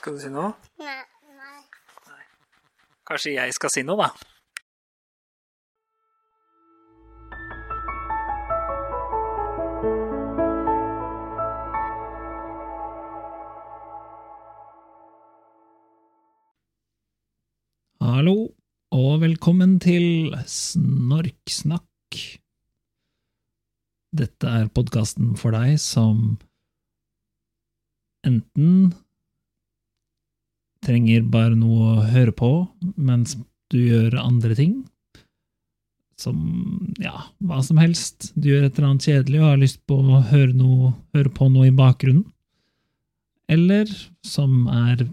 Skal du si noe? Nei. nei. Kanskje jeg skal si noe, da? Hallo, og velkommen til Snorksnakk. Dette er podkasten for deg som enten trenger bare noe å høre på mens du gjør andre ting. Som, ja, hva som helst. Du gjør et eller annet kjedelig og har lyst på å høre, noe, høre på noe i bakgrunnen. Eller som er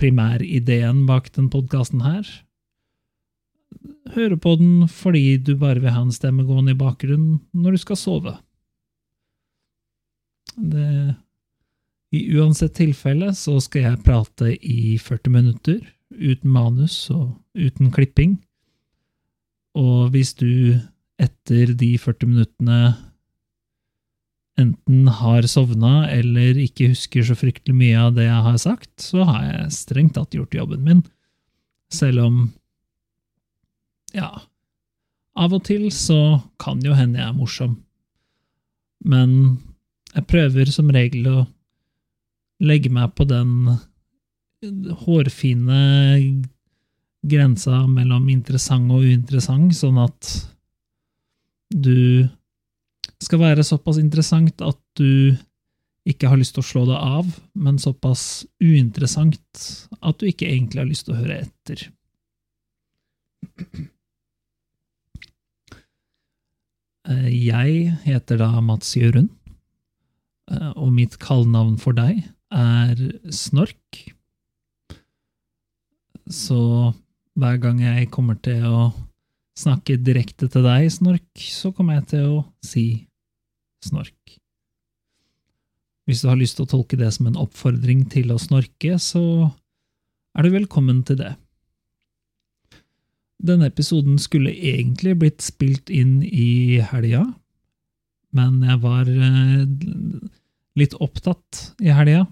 primærideen bak den podkasten her. Høre på den fordi du bare vil ha en stemme gående i bakgrunnen når du skal sove. Det i uansett tilfelle så skal jeg prate i 40 minutter, uten manus og uten klipping. Og hvis du etter de 40 minuttene enten har sovna eller ikke husker så fryktelig mye av det jeg har sagt, så har jeg strengt tatt gjort jobben min. Selv om ja, av og til så kan jo hende jeg er morsom. Men jeg prøver som regel å legge meg på den hårfine grensa mellom interessant og uinteressant, sånn at du skal være såpass interessant at du ikke har lyst til å slå deg av, men såpass uinteressant at du ikke egentlig har lyst til å høre etter. Jeg heter da Mats Jørund, eh, og mitt kallenavn for deg er snork. Så hver gang jeg kommer til å snakke direkte til deg, snork, så kommer jeg til å si snork. Hvis du har lyst til å tolke det som en oppfordring til å snorke, så er du velkommen til det. Denne episoden skulle egentlig blitt spilt inn i helga, men jeg var eh, litt opptatt i helga,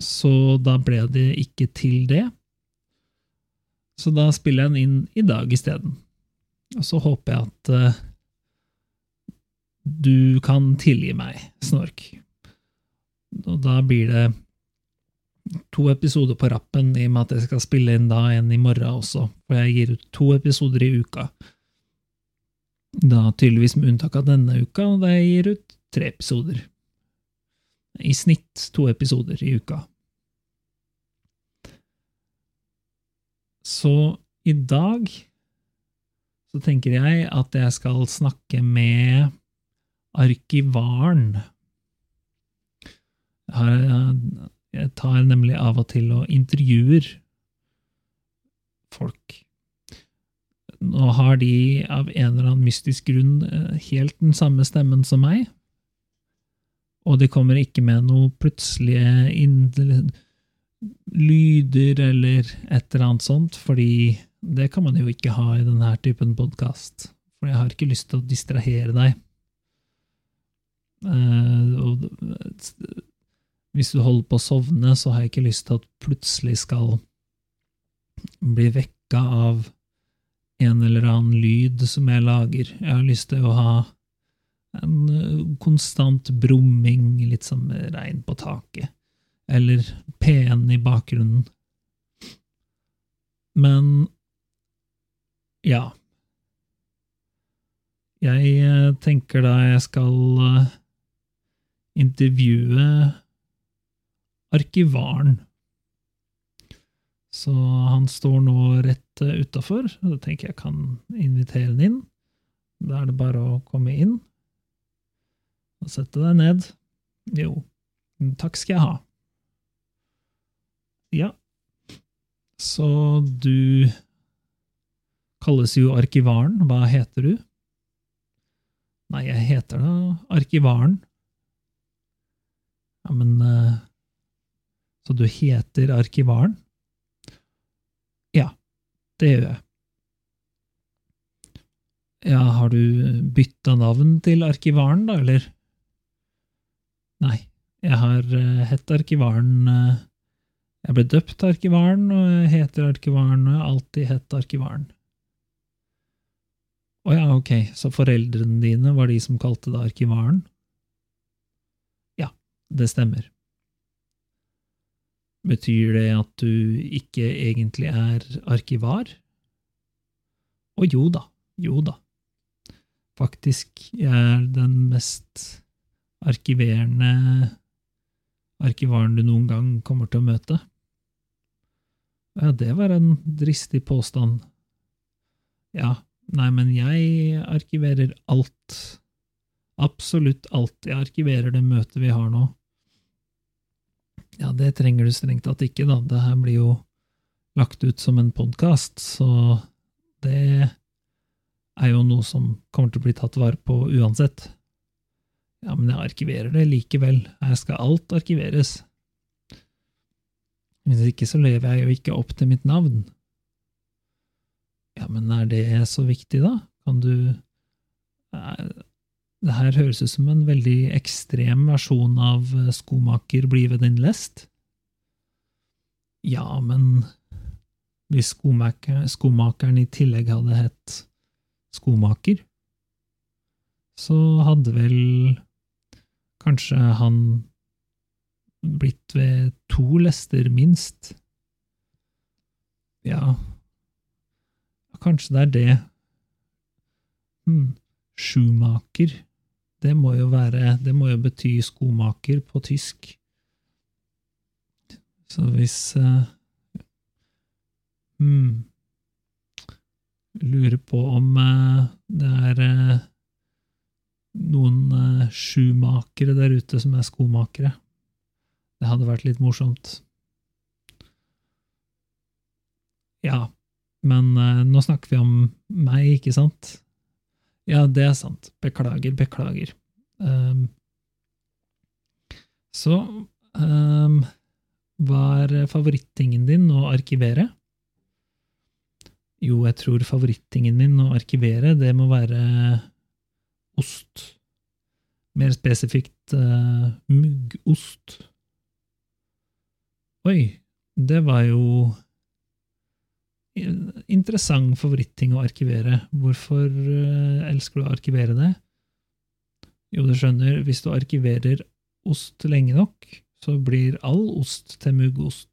så da ble det ikke til det. Så da spiller jeg den inn i dag isteden. Og så håper jeg at uh, du kan tilgi meg, Snork. Og da blir det to episoder på rappen, i og med at jeg skal spille inn da en i morgen også, for jeg gir ut to episoder i uka. Da tydeligvis med unntak av denne uka, da jeg gir ut tre episoder. I snitt to episoder i uka. Så i dag så tenker jeg at jeg skal snakke med arkivaren. Jeg tar nemlig av og til og intervjuer folk. Nå har de av en eller annen mystisk grunn eh, helt den samme stemmen som meg, og de kommer ikke med noe plutselige lyder eller et eller annet sånt, fordi det kan man jo ikke ha i denne typen podkast. For jeg har ikke lyst til å distrahere deg. Uh, og hvis du holder på å sovne, så har jeg ikke lyst til at plutselig skal bli vekka av en eller annen lyd som jeg lager. Jeg har lyst til å ha en eh, konstant brumming, litt som regn på taket eller P1 i bakgrunnen. Men ja. Jeg eh, tenker da jeg skal eh, intervjue arkivaren. Så han står nå rett eh, utafor, da tenker jeg kan invitere han inn. Da er det bare å komme inn og sette deg ned. Jo, takk skal jeg ha. Ja. Så du kalles jo arkivaren. Hva heter du? Nei, jeg heter da arkivaren. Ja, men uh, Så du heter arkivaren? Ja, det gjør jeg. Ja, har du bytta navn til arkivaren, da, eller? Nei, jeg har uh, hett arkivaren uh, Jeg ble døpt arkivaren, og jeg heter arkivaren, og jeg har alltid hett arkivaren. Å ja, ok, så foreldrene dine var de som kalte det arkivaren? Ja, det stemmer. Betyr det at du ikke egentlig er arkivar? Å jo da, jo da. Faktisk, jeg er den mest arkiverende arkivaren du noen gang kommer til å møte. Ja, det var en dristig påstand. Ja, nei, men jeg arkiverer alt. Absolutt alt. Jeg arkiverer det møtet vi har nå. Ja, det trenger du strengt tatt ikke, da. Det her blir jo lagt ut som en podkast, så det er jo noe som kommer til å bli tatt vare på uansett. Ja, men jeg arkiverer det likevel. Her skal alt arkiveres. Hvis ikke så lever jeg jo ikke opp til mitt navn. Ja, men er det så viktig, da? Kan du Det her høres ut som en veldig ekstrem versjon av skomaker bli ved din lest. Ja, men hvis skomaker, skomakeren i tillegg hadde hett skomaker, så hadde vel kanskje han blitt ved to lester, minst. Ja, kanskje det er det. Hmm. sjumaker. Det må jo være Det må jo bety skomaker på tysk. Så hvis uh, hmm. Lurer på om uh, det er uh, noen sjumakere der ute som er skomakere. Det hadde vært litt morsomt. Ja, men uh, nå snakker vi om meg, ikke sant? Ja, det er sant. Beklager, beklager. Um, så um, hva er favorittingen din å arkivere? Jo, jeg tror favorittingen min å arkivere, det må være ost. Mer spesifikt uh, muggost. Oi, det var jo interessant favoritting å arkivere. Hvorfor uh, elsker du å arkivere det? Jo, du skjønner, hvis du arkiverer ost lenge nok, så blir all ost til muggost.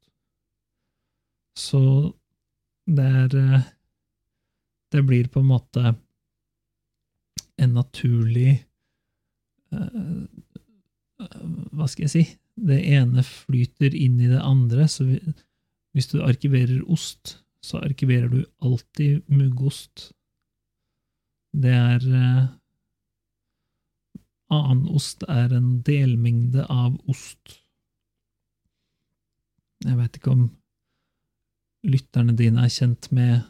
Så det er uh, Det blir på en måte en naturlig uh, Hva skal jeg si? Det ene flyter inn i det andre, så hvis du arkiverer ost, så arkiverer du alltid muggost. Det er uh, Annen ost er en delmengde av ost. Jeg vet ikke om lytterne dine er kjent med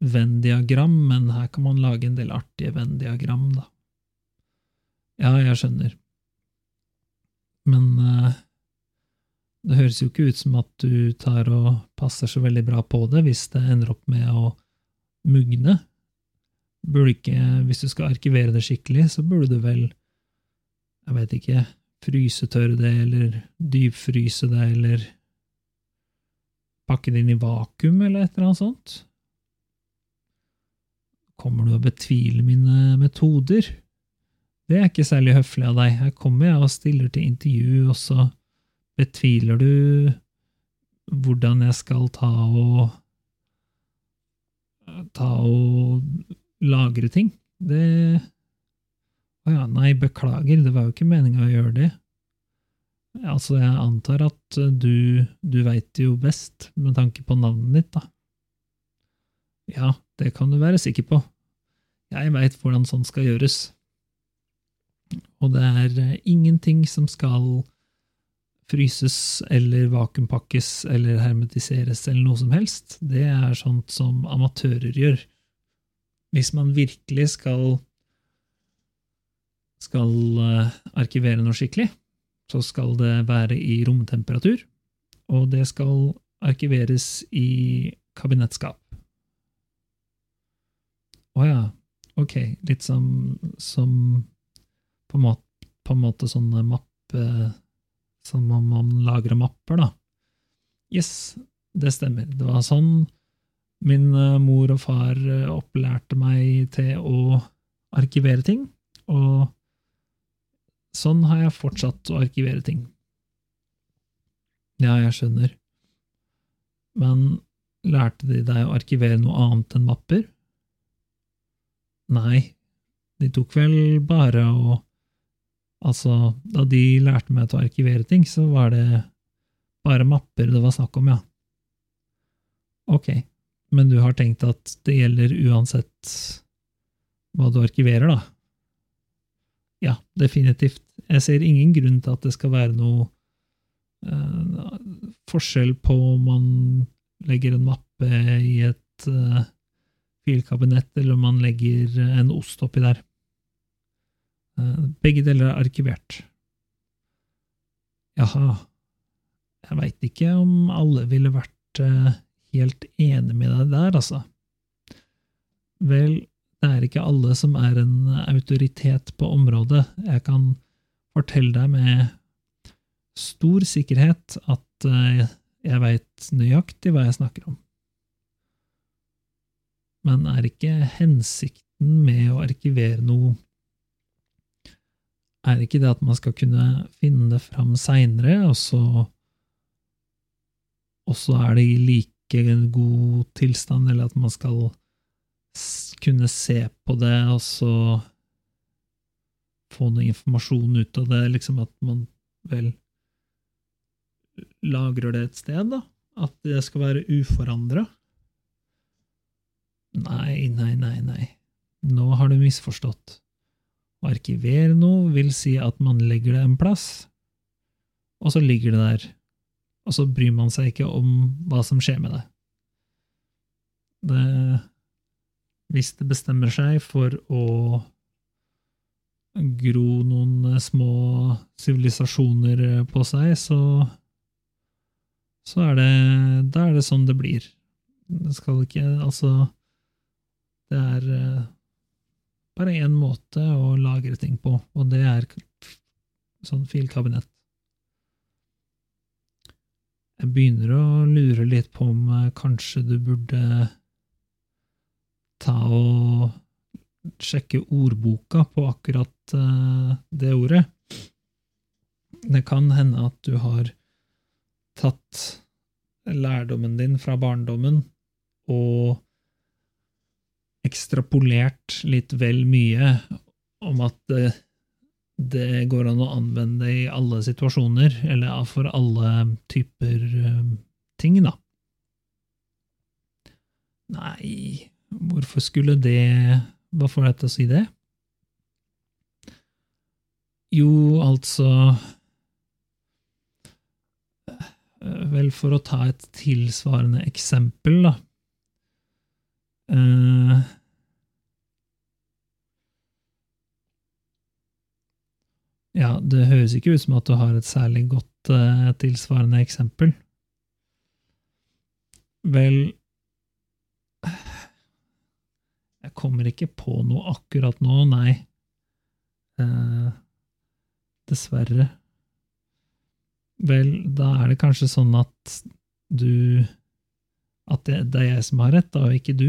Venn-diagram, men her kan man lage en del artige Venn-diagram, da. Ja, jeg skjønner. Men uh, det høres jo ikke ut som at du tar og passer så veldig bra på det hvis det ender opp med å mugne. Burde ikke, hvis du skal arkivere det skikkelig, så burde du vel, jeg vet ikke, frysetørre det, eller dypfryse det, eller pakke det inn i vakuum, eller et eller annet sånt. Kommer du og betviler mine metoder? Det er ikke særlig høflig av deg. Her kommer jeg og stiller til intervju, og så betviler du hvordan jeg skal ta og ta og lagre ting. Det Å ja, nei, beklager, det var jo ikke meninga å gjøre det. Altså, jeg antar at du, du veit jo best, med tanke på navnet ditt, da. Ja, det kan du være sikker på. Jeg veit hvordan sånt skal gjøres. Og det er ingenting som skal fryses eller vakuumpakkes eller hermetiseres eller noe som helst. Det er sånt som amatører gjør. Hvis man virkelig skal skal uh, arkivere noe skikkelig, så skal det være i romtemperatur, og det skal arkiveres i kabinettskap. Å ja, ok, litt som, som på, måte, på en måte sånne mappe Som om man lagrer mapper, da. Yes, det stemmer. Det var sånn min eh, mor og far eh, opplærte meg til å arkivere ting, og sånn har jeg fortsatt å arkivere ting. Ja, jeg skjønner. Men lærte de deg å arkivere noe annet enn mapper? Nei, de tok vel bare å Altså, da de lærte meg til å arkivere ting, så var det bare mapper det var snakk om, ja. Ok, men du har tenkt at det gjelder uansett hva du arkiverer, da? Ja, definitivt. Jeg ser ingen grunn til at det skal være noe eh, forskjell på om man legger en mappe i et eh, filkabinett, eller om man legger en ost oppi der. Eh, begge deler er arkivert. Jaha, jeg veit ikke om alle ville vært eh, helt enig med deg der, altså. Vel, det er ikke alle som er en autoritet på området. Jeg kan fortelle deg med stor sikkerhet at eh, jeg veit nøyaktig hva jeg snakker om. Men er ikke hensikten med å arkivere noe er det ikke det at man skal kunne finne det fram seinere, og så og så er det i like god tilstand, eller at man skal kunne se på det, og så få noe informasjon ut av det, liksom at man vel lagrer det et sted, da? At det skal være uforandra? Nei, nei, nei, nei. Nå har du misforstått. Arkivere noe vil si at man legger det en plass, og så ligger det der, og så bryr man seg ikke om hva som skjer med det. det hvis det bestemmer seg for å gro noen små sivilisasjoner på seg, så så er det Da er det sånn det blir. Det skal ikke Altså, det er bare én måte å lagre ting på, og det er sånn filkabinett. Jeg begynner å lure litt på om eh, kanskje du burde ta og sjekke ordboka på akkurat uh, det ordet. Det kan hende at du har tatt lærdommen din fra barndommen og ekstrapolert litt vel mye om at det, det går an å anvende i alle situasjoner, eller for alle typer uh, ting, da. Nei, hvorfor skulle det Hva får deg til å si det? Jo, altså Vel, for å ta et tilsvarende eksempel, da. Ja, det høres ikke ut som at du har et særlig godt uh, tilsvarende eksempel. Vel Jeg kommer ikke på noe akkurat nå, nei. Uh, dessverre. Vel, da er det kanskje sånn at du At det, det er jeg som har rett, da, og ikke du.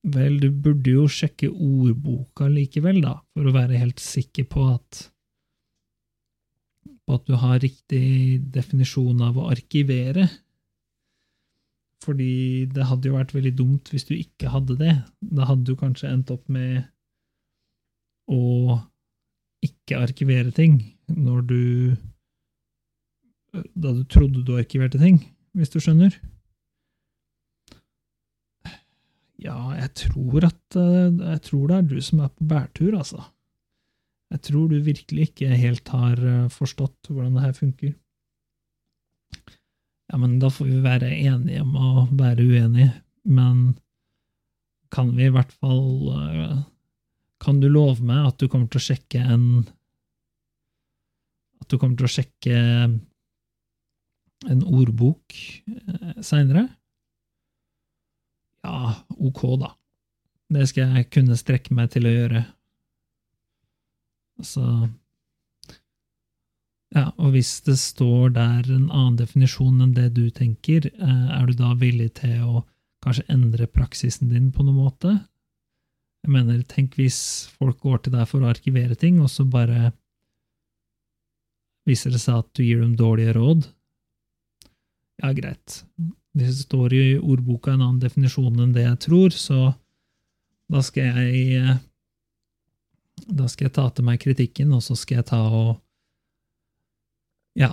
Vel, du burde jo sjekke ordboka likevel, da, for å være helt sikker på at på at du har riktig definisjon av å arkivere. Fordi det hadde jo vært veldig dumt hvis du ikke hadde det. Da hadde du kanskje endt opp med å ikke arkivere ting når du Da du trodde du arkiverte ting, hvis du skjønner. Ja, jeg tror at Jeg tror det er du som er på bærtur, altså. Jeg tror du virkelig ikke helt har forstått hvordan det her funker. Ja, men da får vi være enige om å være uenige, men kan vi i hvert fall Kan du love meg at du kommer til å sjekke en At du kommer til å sjekke en ordbok seinere? Ja, ok, da. Det skal jeg kunne strekke meg til å gjøre. Altså Ja, og hvis det står der en annen definisjon enn det du tenker, eh, er du da villig til å kanskje endre praksisen din på noen måte? Jeg mener, tenk hvis folk går til deg for å arkivere ting, og så bare viser det seg at du gir dem dårlige råd. Ja, greit. Det står i ordboka en annen definisjon enn det jeg tror, så da skal jeg eh, Da skal jeg ta til meg kritikken, og så skal jeg ta og Ja,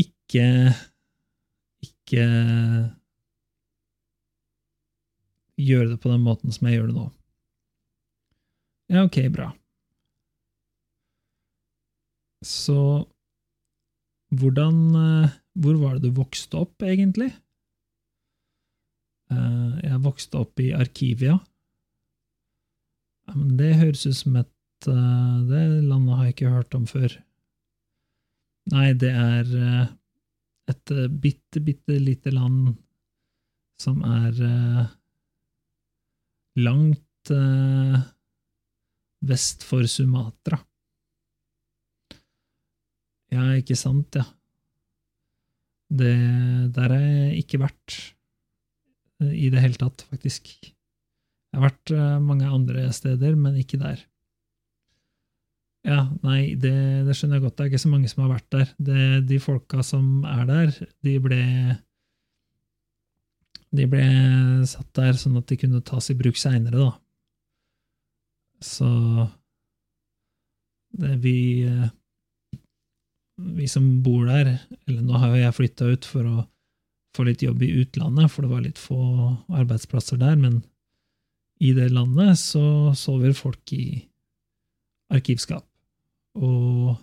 ikke Ikke gjøre det på den måten som jeg gjør det nå. Ja, ok, bra. Så hvordan eh, Hvor var det du vokste opp, egentlig? Eh, Jeg vokste opp i Arkivia. Det høres ut som et eh, Det landet har jeg ikke hørt om før. Nei, det er eh, et bitte, bitte lite land som er langt vest for Sumatra. Ja, ikke sant, ja. Det Der har jeg ikke vært eh, i det hele tatt, faktisk. Jeg har vært eh, mange andre steder, men ikke der. Ja, nei, det, det skjønner jeg godt. Det er ikke så mange som har vært der. Det, de folka som er der, de ble De ble satt der sånn at de kunne tas i bruk seinere, da. Så det vi eh, Vi som bor der Eller nå har jo jeg flytta ut for å få litt jobb i utlandet, for det var litt få arbeidsplasser der, men i det landet så sover folk i arkivskap. Og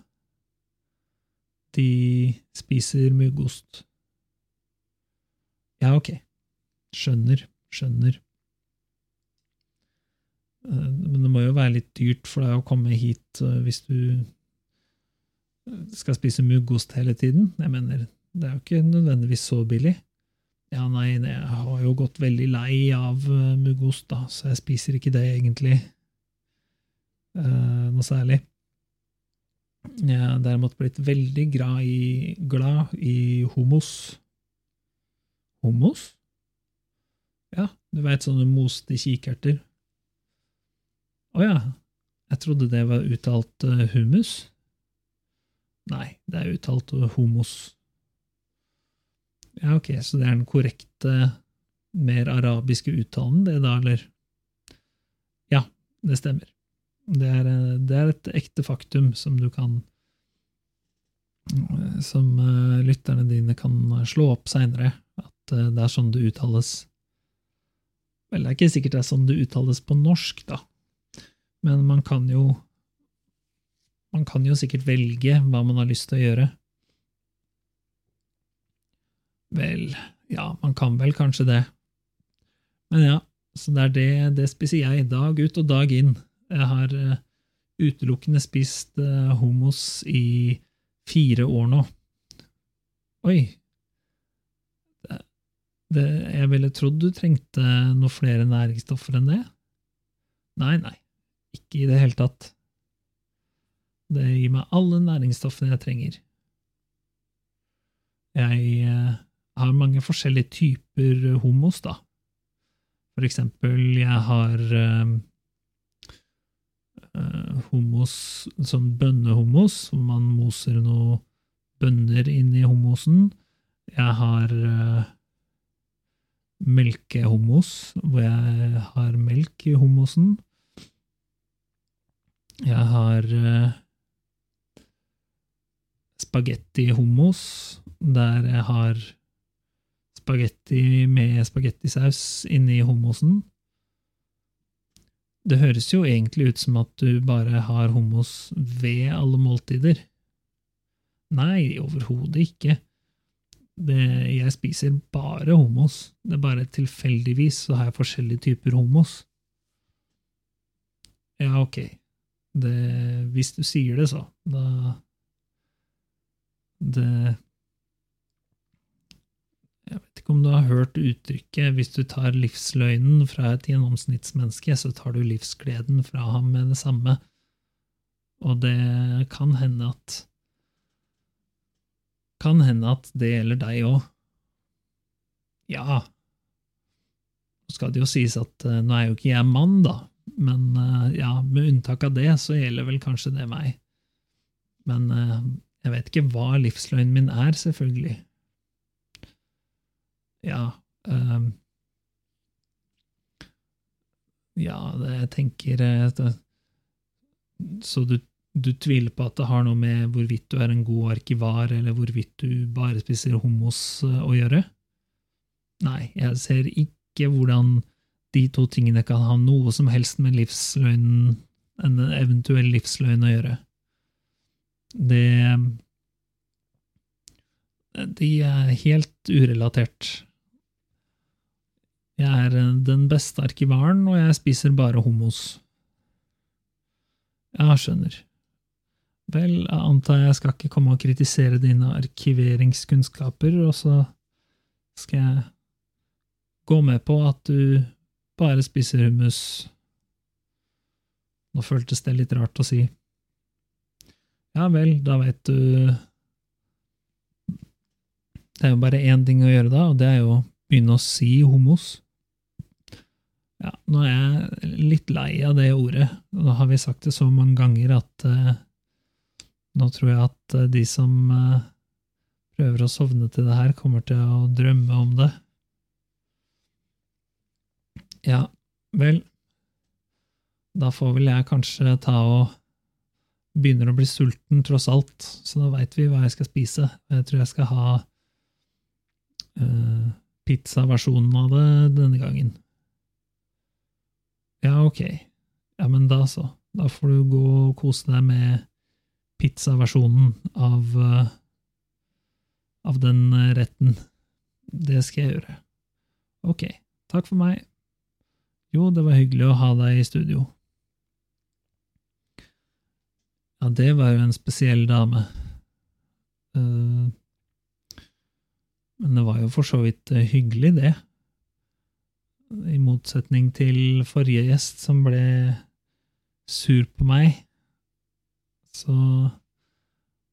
de spiser muggost. Ja, ok. Skjønner. Skjønner. Eh, Men det må jo være litt dyrt for deg å komme hit eh, hvis du skal spise muggost hele tiden. Jeg mener, det er jo ikke nødvendigvis så billig. Ja, nei, jeg har jo gått veldig lei av eh, muggost, da, så jeg spiser ikke det egentlig eh, noe særlig. Jeg er derimot blitt veldig glad i, glad i hummus. Hummus? Ja, du veit sånne moste kikerter. Å ja, jeg trodde det var uttalt eh, hummus. Nei, det er uttalt homos. Ja, ok, så det er den korrekte, mer arabiske uttalen, det da, eller? Ja, det stemmer. Det er, eh, det er et ekte faktum som du kan eh, Som eh, lytterne dine kan slå opp seinere, at eh, det er sånn det uttales. Vel, det er ikke sikkert det er sånn det uttales på norsk, da, men man kan jo man kan jo sikkert velge hva man har lyst til å gjøre. Vel, ja, man kan vel kanskje det. Men ja, så det er det, det spiser jeg dag ut og dag inn. Jeg har eh, utelukkende spist eh, hummus i fire år nå. Oi. Det, jeg ville trodd du trengte noe flere næringsstoffer enn det. Nei, nei, ikke i det hele tatt. Det gir meg alle næringsstoffene jeg trenger. Jeg eh, har mange forskjellige typer hummus, da. For eksempel, jeg har eh, eh, hummus, sånn bønnehummus, hvor man moser noen bønner inn i hummusen. Jeg har eh, melkehummus, hvor jeg har melk i hummusen. Jeg har eh, spagetti-hummus, der jeg har spagetti med spagettisaus inni hummusen. Det høres jo egentlig ut som at du bare har hummus ved alle måltider. Nei, overhodet ikke. Det, jeg spiser bare hummus. Det er bare tilfeldigvis så har jeg forskjellige typer hummus. Ja, ok. Det, hvis du sier det, så. Da Det Jeg vet ikke om du har hørt uttrykket 'hvis du tar livsløgnen fra et gjennomsnittsmenneske, så tar du livsgleden fra ham med det samme'. Og det kan hende at kan hende at det gjelder deg òg. Ja. Så skal det jo sies at uh, nå er jo ikke jeg mann, da, men uh, ja, med unntak av det, så gjelder vel kanskje det meg. Men uh, jeg vet ikke hva livsløgnen min er, selvfølgelig. Ja um, Ja, det, jeg tenker det, Så du du tviler på at det har noe med hvorvidt du er en god arkivar, eller hvorvidt du bare spiser hummus eh, å gjøre? Nei, jeg ser ikke hvordan de to tingene kan ha noe som helst med livsløgnen, en eventuell livsløgn å gjøre. Det De er helt urelatert. Jeg er den beste arkivaren, og jeg spiser bare hummus. Ja, skjønner. Vel, jeg antar jeg skal ikke komme og kritisere dine arkiveringskunnskaper, og så skal jeg gå med på at du bare spiser hummus. Nå føltes det litt rart å si. Ja vel, da veit du Det er jo bare én ting å gjøre da, og det er jo å begynne å si homos. Ja, nå er jeg litt lei av det ordet. Da har vi sagt det så mange ganger at eh, nå tror jeg at eh, de som eh, prøver å sovne til det her, kommer til å drømme om det. Ja, vel, da får vel jeg kanskje ta og begynner å bli sulten, tross alt, så da veit vi hva jeg skal spise. Jeg tror jeg skal ha uh, pizzaversjonen av det denne gangen. Ja, ok. Ja, men da så. Da får du gå og kose deg med pizzaversjonen av, uh, av den retten. Det skal jeg gjøre. Ok, takk for meg. Jo, det var hyggelig å ha deg i studio. Ja, det var jo en spesiell dame. Uh, men det var jo for så vidt hyggelig, det. I motsetning til forrige gjest, som ble sur på meg så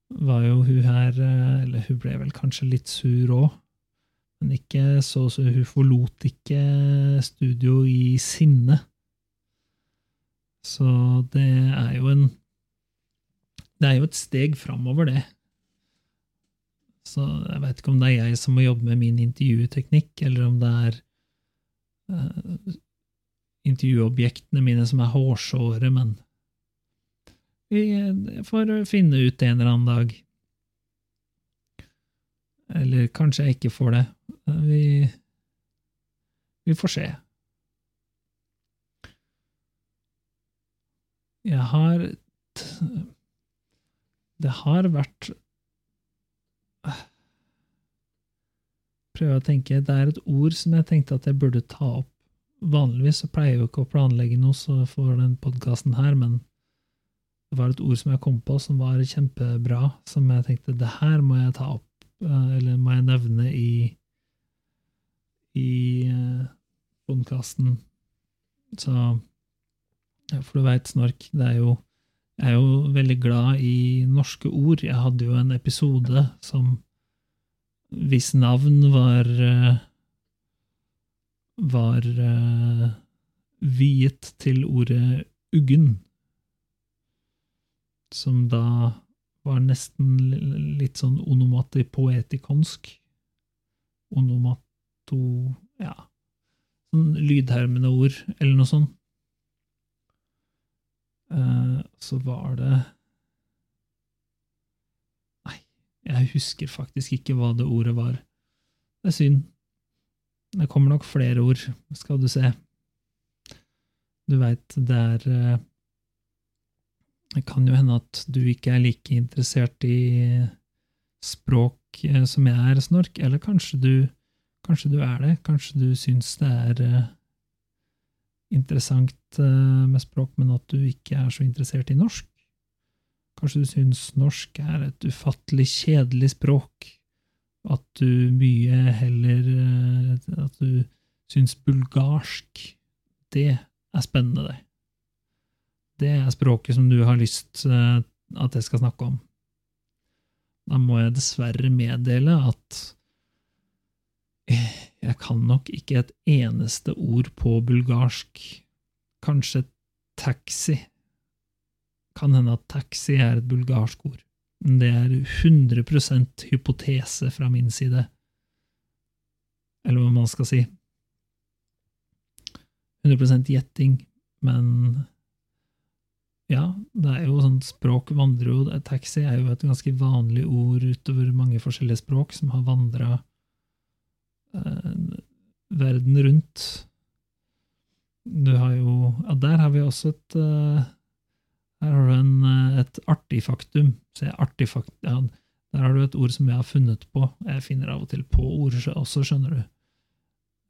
var jo hun her eh, Eller hun ble vel kanskje litt sur òg, men ikke så så Hun forlot ikke studio i sinne. Så det er jo en Det er jo et steg framover, det. Så jeg vet ikke om det er jeg som må jobbe med min intervjuteknikk, eller om det er uh, intervjuobjektene mine som er hårsåre, men vi får finne ut det en eller annen dag. Eller kanskje jeg ikke får det. Vi, vi får se. Jeg har Det har vært Prøver å tenke Det er et ord som jeg tenkte at jeg burde ta opp. Vanligvis så pleier jeg jo ikke å planlegge noe for den podkasten her, men det var et ord som jeg kom på som var kjempebra, som jeg tenkte det her må jeg ta opp, eh, eller må jeg nevne i i eh, podkasten. Så For du veit, Snork, det er jo Jeg er jo veldig glad i norske ord. Jeg hadde jo en episode som hvis navn var Var uh, viet til ordet uggen som da var nesten litt sånn onomatipoetikonsk. Onomato Ja, sånn lydhermende ord, eller noe sånt. Uh, så var det Nei, jeg husker faktisk ikke hva det ordet var. Det er synd. Det kommer nok flere ord, skal du se. Du veit, det er uh, det kan jo hende at du ikke er like interessert i språk eh, som jeg er, Snork, eller kanskje du, kanskje du er det. Kanskje du syns det er interessant uh, med språk, men at du ikke er så interessert i norsk. Kanskje du syns norsk er et ufattelig kjedelig språk, at du mye heller uh, At du syns bulgarsk, det er spennende, det det er språket som du har lyst uh, at jeg skal snakke om. Da må jeg dessverre meddele at jeg kan nok ikke et eneste ord på bulgarsk. Kanskje taxi. Kan hende at taxi er et bulgarsk ord. Det er 100% hypotese fra min side. Eller hva man skal si. 100 gjetting, men ja, det er jo sånn språk vandrer jo Taxi er jo et ganske vanlig ord utover mange forskjellige språk som har vandra verden rundt. Du har jo Ja, der har vi også et eh, Her har du en, eh, et artig faktum. Se, artig faktum ja, Der har du et ord som jeg har funnet på. Jeg finner av og til på ord også, skjønner du.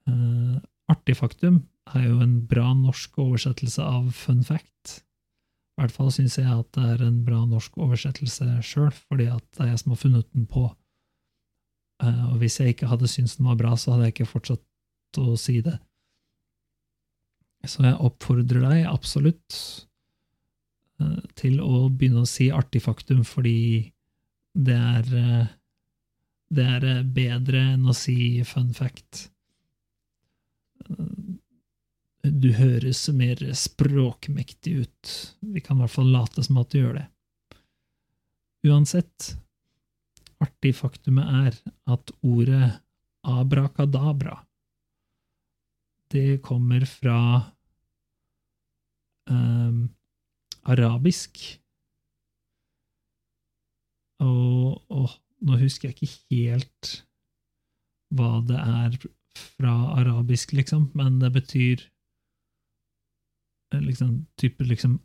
Uh, artig faktum er jo en bra norsk oversettelse av fun fact. I hvert fall syns jeg at det er en bra norsk oversettelse sjøl, fordi at det er jeg som har funnet den på. Eh, og hvis jeg ikke hadde syntes den var bra, så hadde jeg ikke fortsatt å si det. Så jeg oppfordrer deg absolutt eh, til å begynne å si artig faktum, fordi det er eh, det er bedre enn å si fun fact du høres mer språkmektig ut. Vi kan i hvert fall late som at du gjør det. Uansett, artig faktumet er at ordet abrakadabra det kommer fra um, arabisk. Og, og nå husker jeg ikke helt hva det er fra arabisk, liksom, men det betyr liksom, type liksom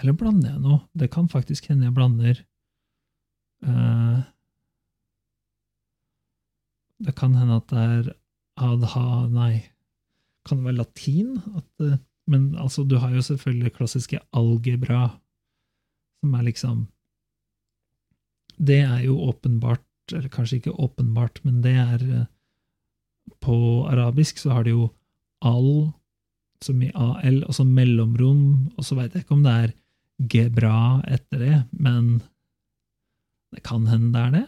Eller blander jeg noe? Det kan faktisk hende jeg blander Det kan hende at det er adha Nei, kan det være latin? At, uh, men altså, du har jo selvfølgelig klassiske algebra, som er liksom Det er jo åpenbart, eller kanskje ikke åpenbart, men det er uh, På arabisk så har de jo al som i AL, og så mellomrom, og så veit jeg ikke om det er gebra etter det, men det kan hende det er det.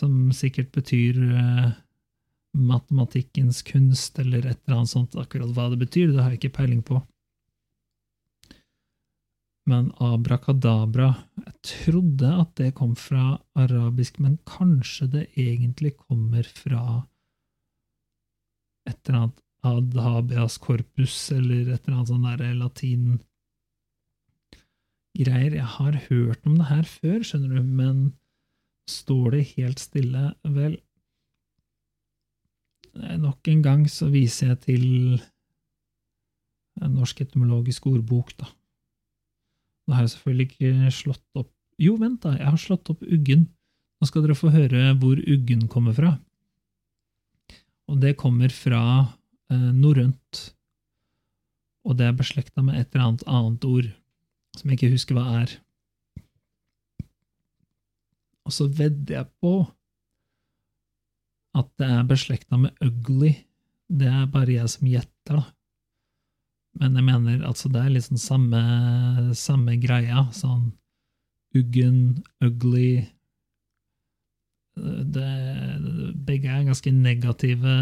Som sikkert betyr uh, matematikkens kunst, eller et eller annet sånt. Akkurat hva det betyr, det har jeg ikke peiling på. Men abrakadabra Jeg trodde at det kom fra arabisk, men kanskje det egentlig kommer fra et eller annet ad habeas corpus eller et eller annet sånn derre latin greier. Jeg har hørt om det her før, skjønner du, men står det helt stille? Vel, nok en gang så viser jeg til norsk etymologisk ordbok, da. Nå har jeg selvfølgelig ikke slått opp Jo, vent, da, jeg har slått opp uggen. Nå skal dere få høre hvor uggen kommer fra. Og det kommer fra eh, norrønt. Og det er beslekta med et eller annet annet ord, som jeg ikke husker hva er. Og så vedder jeg på at det er beslekta med ugly. Det er bare jeg som gjetter, da. Men jeg mener altså det er liksom samme, samme greia. Sånn uggen, ugly det, begge er ganske negative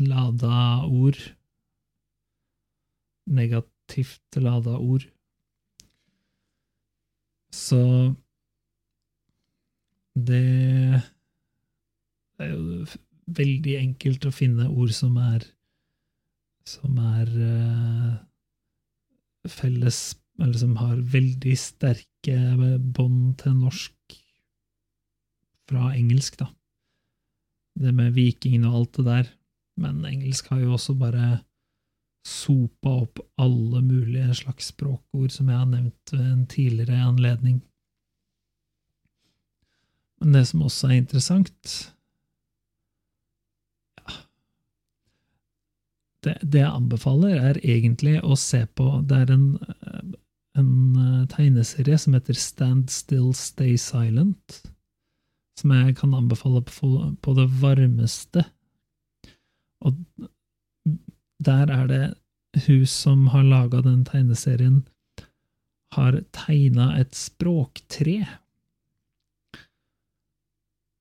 lada ord. Negativt lada ord. Så det er jo veldig enkelt å finne ord som er som er uh, felles Eller som har veldig sterke bånd til norsk fra engelsk, da. Det med vikingene og alt det der. Men engelsk har jo også bare sopa opp alle mulige slags språkord som jeg har nevnt ved en tidligere anledning. Men det som også er interessant ja, det, det, jeg anbefaler, er egentlig å se på Det er en, en eh, tegneserie som heter Stand Still Stay Silent som jeg kan anbefale på det varmeste. Og der er det hun som har laga den tegneserien, har tegna et språktre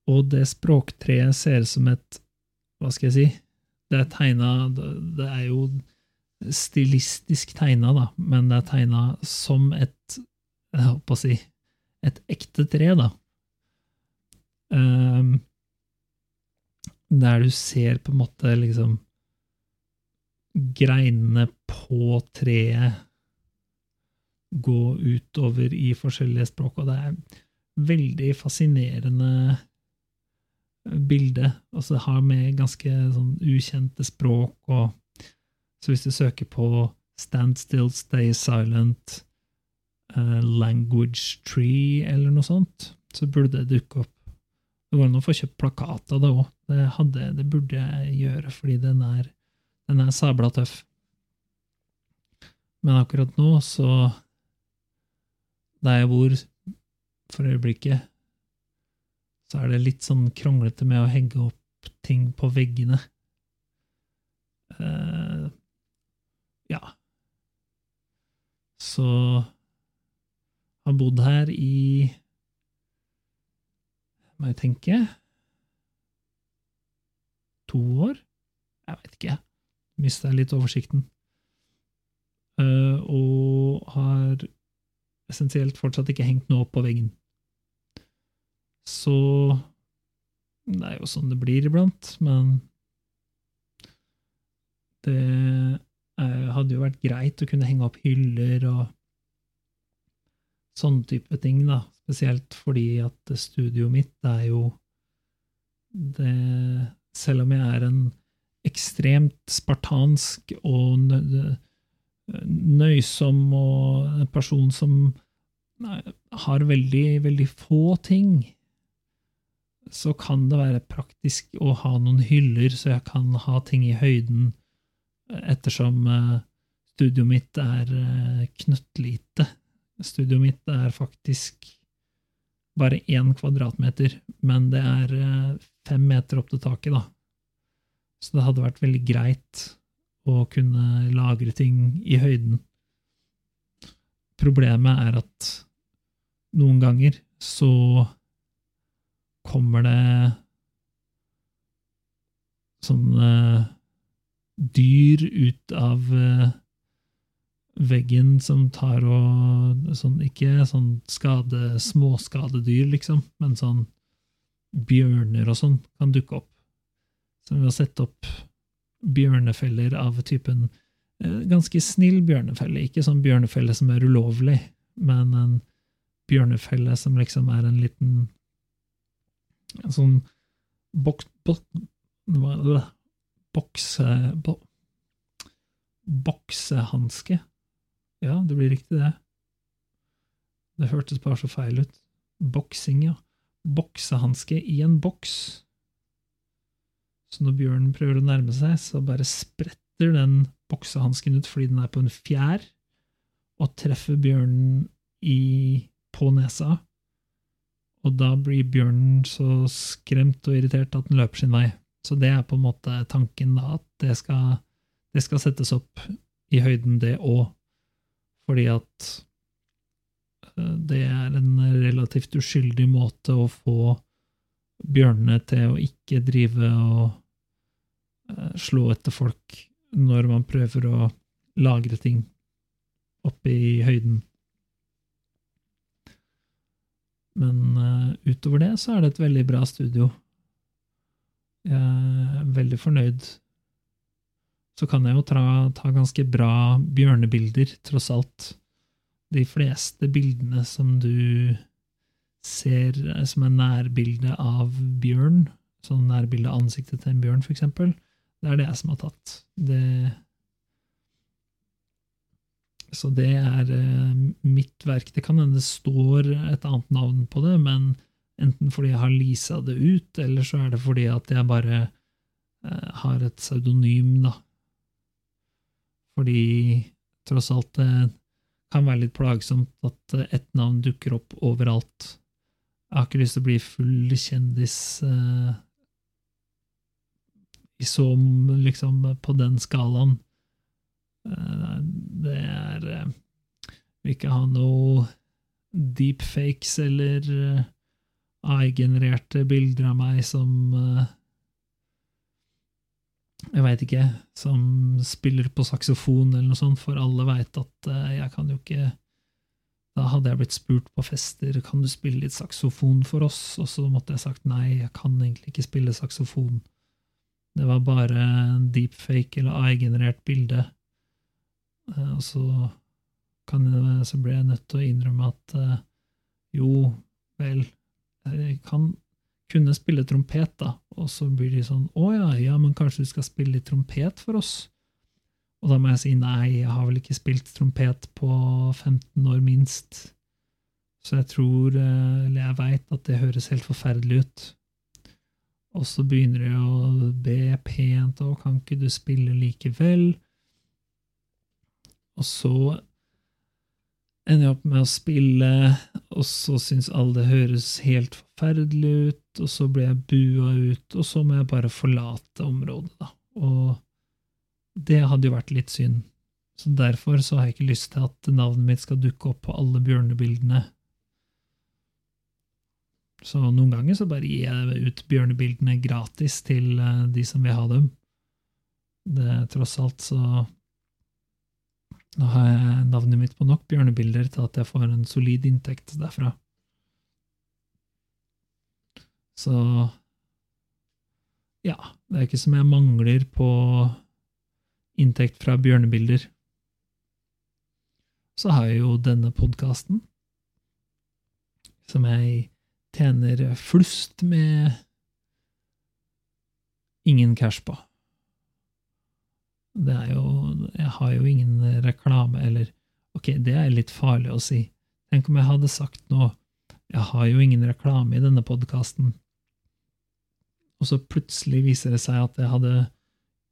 Og det språktreet ser ut som et Hva skal jeg si? Det er tegna Det er jo stilistisk tegna, da, men det er tegna som et Jeg holdt på å si et ekte tre, da. Um, der du ser på en måte liksom greinene på treet gå utover i forskjellige språk, og det er veldig fascinerende bilde. Altså det har med ganske sånn ukjente språk og Så hvis du søker på Stand still, stay silent, uh, language tree eller noe sånt, så burde det dukke opp. Det går an å få kjøpt plakat av det òg. Det, det, burde jeg gjøre, fordi den er, den er sabla tøff. Men akkurat nå, så Der jeg bor for øyeblikket, så er det litt sånn kronglete med å hegge opp ting på veggene. Uh, ja. Så har bodd her i Må jeg tenke To år? Jeg vet ikke. Mista litt oversikten. Uh, og har essensielt fortsatt ikke hengt noe opp på veggen. Så det er jo sånn det blir iblant, men det uh, hadde jo vært greit å kunne henge opp hyller og sånne type ting, da. Spesielt fordi at studioet mitt er jo det Selv om jeg er en ekstremt spartansk og nøysom og en person som har veldig, veldig få ting, så kan det være praktisk å ha noen hyller, så jeg kan ha ting i høyden, ettersom eh, studioet mitt er eh, knøttlite. Studioet mitt er faktisk bare én kvadratmeter, men det er eh, fem meter opp til taket, da. Så det hadde vært veldig greit å kunne lagre ting i høyden. Problemet er at noen ganger så kommer det sånne dyr ut av uh, veggen som tar og sånn, Ikke sånn skade, småskadedyr, liksom, men sånn bjørner og sånn kan dukke opp. Så vi har sett opp bjørnefeller av typen eh, Ganske snill bjørnefelle, ikke sånn bjørnefelle som er ulovlig, men en bjørnefelle som liksom er en liten En sånn boks... Bok, bokse... Bo, boksehanske. Ja, det blir riktig, det. Det hørtes bare så feil ut. Boksing, ja. Boksehanske i en boks. Så når bjørnen prøver å nærme seg, så bare spretter den boksehansken ut fordi den er på en fjær, og treffer bjørnen i, på nesa. Og da blir bjørnen så skremt og irritert at den løper sin vei. Så det er på en måte tanken, da, at det skal, det skal settes opp i høyden, det òg fordi at eh, det er en relativt uskyldig måte å få bjørnene til å ikke drive og eh, slå etter folk når man prøver å lagre ting oppe i høyden. Men uh, utover det så er det et veldig bra studio. Jeg er veldig fornøyd så kan jeg jo ta, ta ganske bra bjørnebilder, tross alt. De fleste bildene som du ser som en nærbilde av bjørn, sånn nærbilde av ansiktet til en bjørn, eksempel, det er det jeg som har tatt. Det så det er eh, mitt verk. Det kan hende det står et annet navn på det, men enten fordi jeg har leasa det ut, eller så er det fordi at jeg bare eh, har et pseudonym, da, fordi tross alt det kan være litt plagsomt at ett navn dukker opp overalt. Jeg har ikke lyst til å bli full kjendis eh, i så liksom på den skalaen. Eh, det er eh, Vil ikke ha noe deepfakes eller eh, AI-genererte bilder av meg som eh, Jeg veit ikke, som spiller på saksofon eller noe sånt, for alle veit at eh, jeg kan jo ikke Da hadde jeg blitt spurt på fester kan du spille litt saksofon for oss, og så måtte jeg sagt nei, jeg kan egentlig ikke spille saksofon. Det var bare en deepfake eller AI-generert bilde. Eh, Og så, jeg, så ble jeg nødt til å innrømme at eh, jo, vel, jeg kan kunne spille trompet, da. Og så blir de sånn å ja, ja, men kanskje du skal spille litt trompet for oss? Og da må jeg si nei, jeg har vel ikke spilt trompet på 15 år minst. Så jeg tror, eh, eller jeg veit, at det høres helt forferdelig ut. Og så begynner de å be pent, og kan ikke du spille likevel? Og så ender jeg opp med å spille, og så syns alle det høres helt forferdelig ut, og så blir jeg bua ut, og så må jeg bare forlate området, da. Og det hadde jo vært litt synd. Så derfor så har jeg ikke lyst til at navnet mitt skal dukke opp på alle bjørnebildene. Så noen ganger så bare gir jeg ut bjørnebildene gratis til eh, de som vil ha dem. Det er tross alt så Nå har jeg navnet mitt på nok bjørnebilder til at jeg får en solid inntekt derfra. Så ja, det er ikke som jeg mangler på inntekt fra bjørnebilder. Så har jeg jo denne podkasten, som jeg tjener flust med ingen cash på. Det er jo Jeg har jo ingen reklame, eller Ok, det er litt farlig å si. Tenk om jeg hadde sagt nå Jeg har jo ingen reklame i denne podkasten, og så plutselig viser det seg at jeg hadde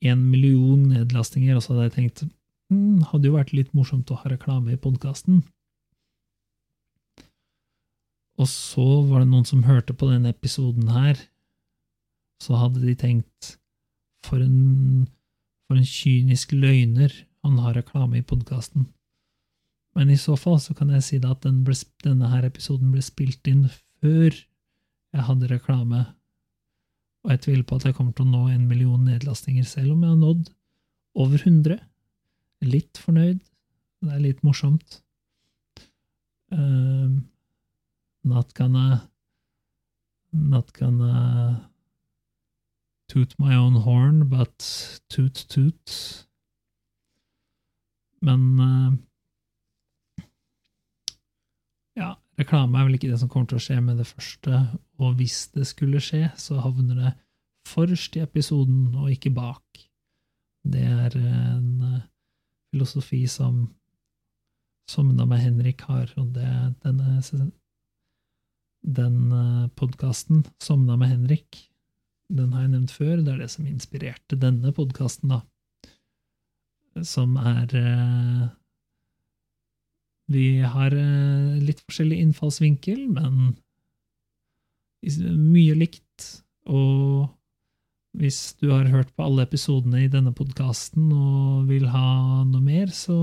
en million nedlastinger, og så hadde jeg tenkt hm, hadde jo vært litt morsomt å ha reklame i podkasten. Og så var det noen som hørte på denne episoden her, så hadde de tenkt for en, for en kynisk løgner, han har reklame i podkasten. Men i så fall så kan jeg si at den ble, denne her episoden ble spilt inn før jeg hadde reklame, og jeg tviler på at jeg kommer til å nå en million nedlastinger, selv om jeg har nådd over 100. Litt fornøyd. Det er litt morsomt. Um, not gonna Not gonna toot my own horn, but toot toot. Men uh, ja, reklame er vel ikke det som kommer til å skje med det første, og hvis det skulle skje, så havner det forrest i episoden og ikke bak. Det er en uh, filosofi som Somna med Henrik har, og det denne den uh, podkasten, Somna med Henrik, den har jeg nevnt før, det er det som inspirerte denne podkasten, da. Som er uh, Vi har uh, litt forskjellig innfallsvinkel, men mye likt. Og hvis du har hørt på alle episodene i denne podkasten og vil ha noe mer, så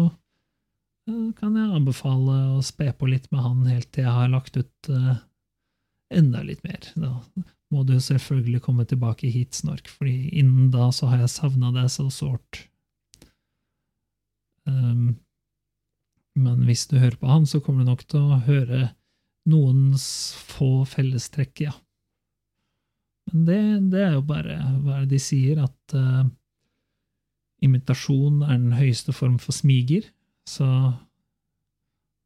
eh, kan jeg anbefale å spe på litt med han helt til jeg har lagt ut uh, enda litt mer. Da må du selvfølgelig komme tilbake hit, Snork, fordi innen da så har jeg savna deg så sårt. Um, men hvis du hører på han, så kommer du nok til å høre noens få fellestrekk, ja. Men det, det, er jo bare hva de sier, at uh, imitasjon er den høyeste form for smiger. Så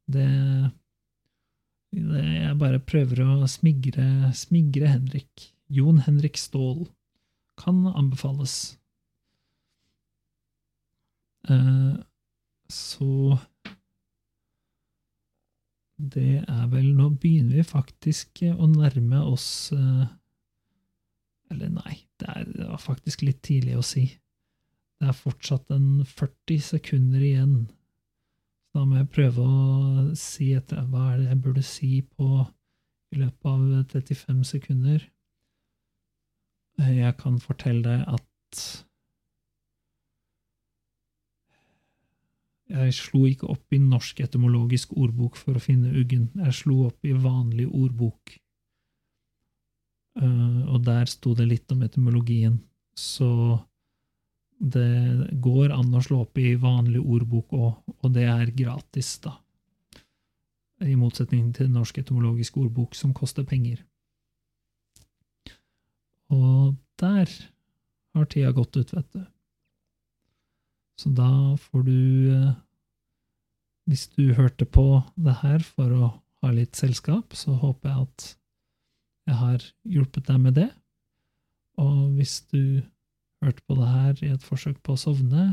det, det Jeg bare prøver å smigre, smigre Henrik. Jon Henrik Ståhl kan anbefales. Uh, så det er vel Nå begynner vi faktisk å nærme oss uh, eller nei, det, er, faktisk litt tidlig å si. Det er fortsatt en 40 sekunder igjen. Da må jeg prøve å si etter hva er det jeg burde si på i løpet av 35 sekunder. Jeg kan fortelle deg at Jeg slo ikke opp i Norsk etymologisk ordbok for å finne uggen. Jeg slo opp i vanlig ordbok. Uh, og der sto det litt om etymologien. Så det går an å slå opp i vanlig ordbok òg, og det er gratis, da. I motsetning til Norsk etymologisk ordbok, som koster penger. Og der har tida gått ut, vet du. Så da får du eh, Hvis du hørte på det her for å ha litt selskap, så håper jeg at jeg har hjulpet deg med det. Og hvis du hørte på det her i et forsøk på å sovne,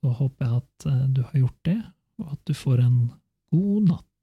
så håper jeg at eh, du har gjort det, og at du får en god natt.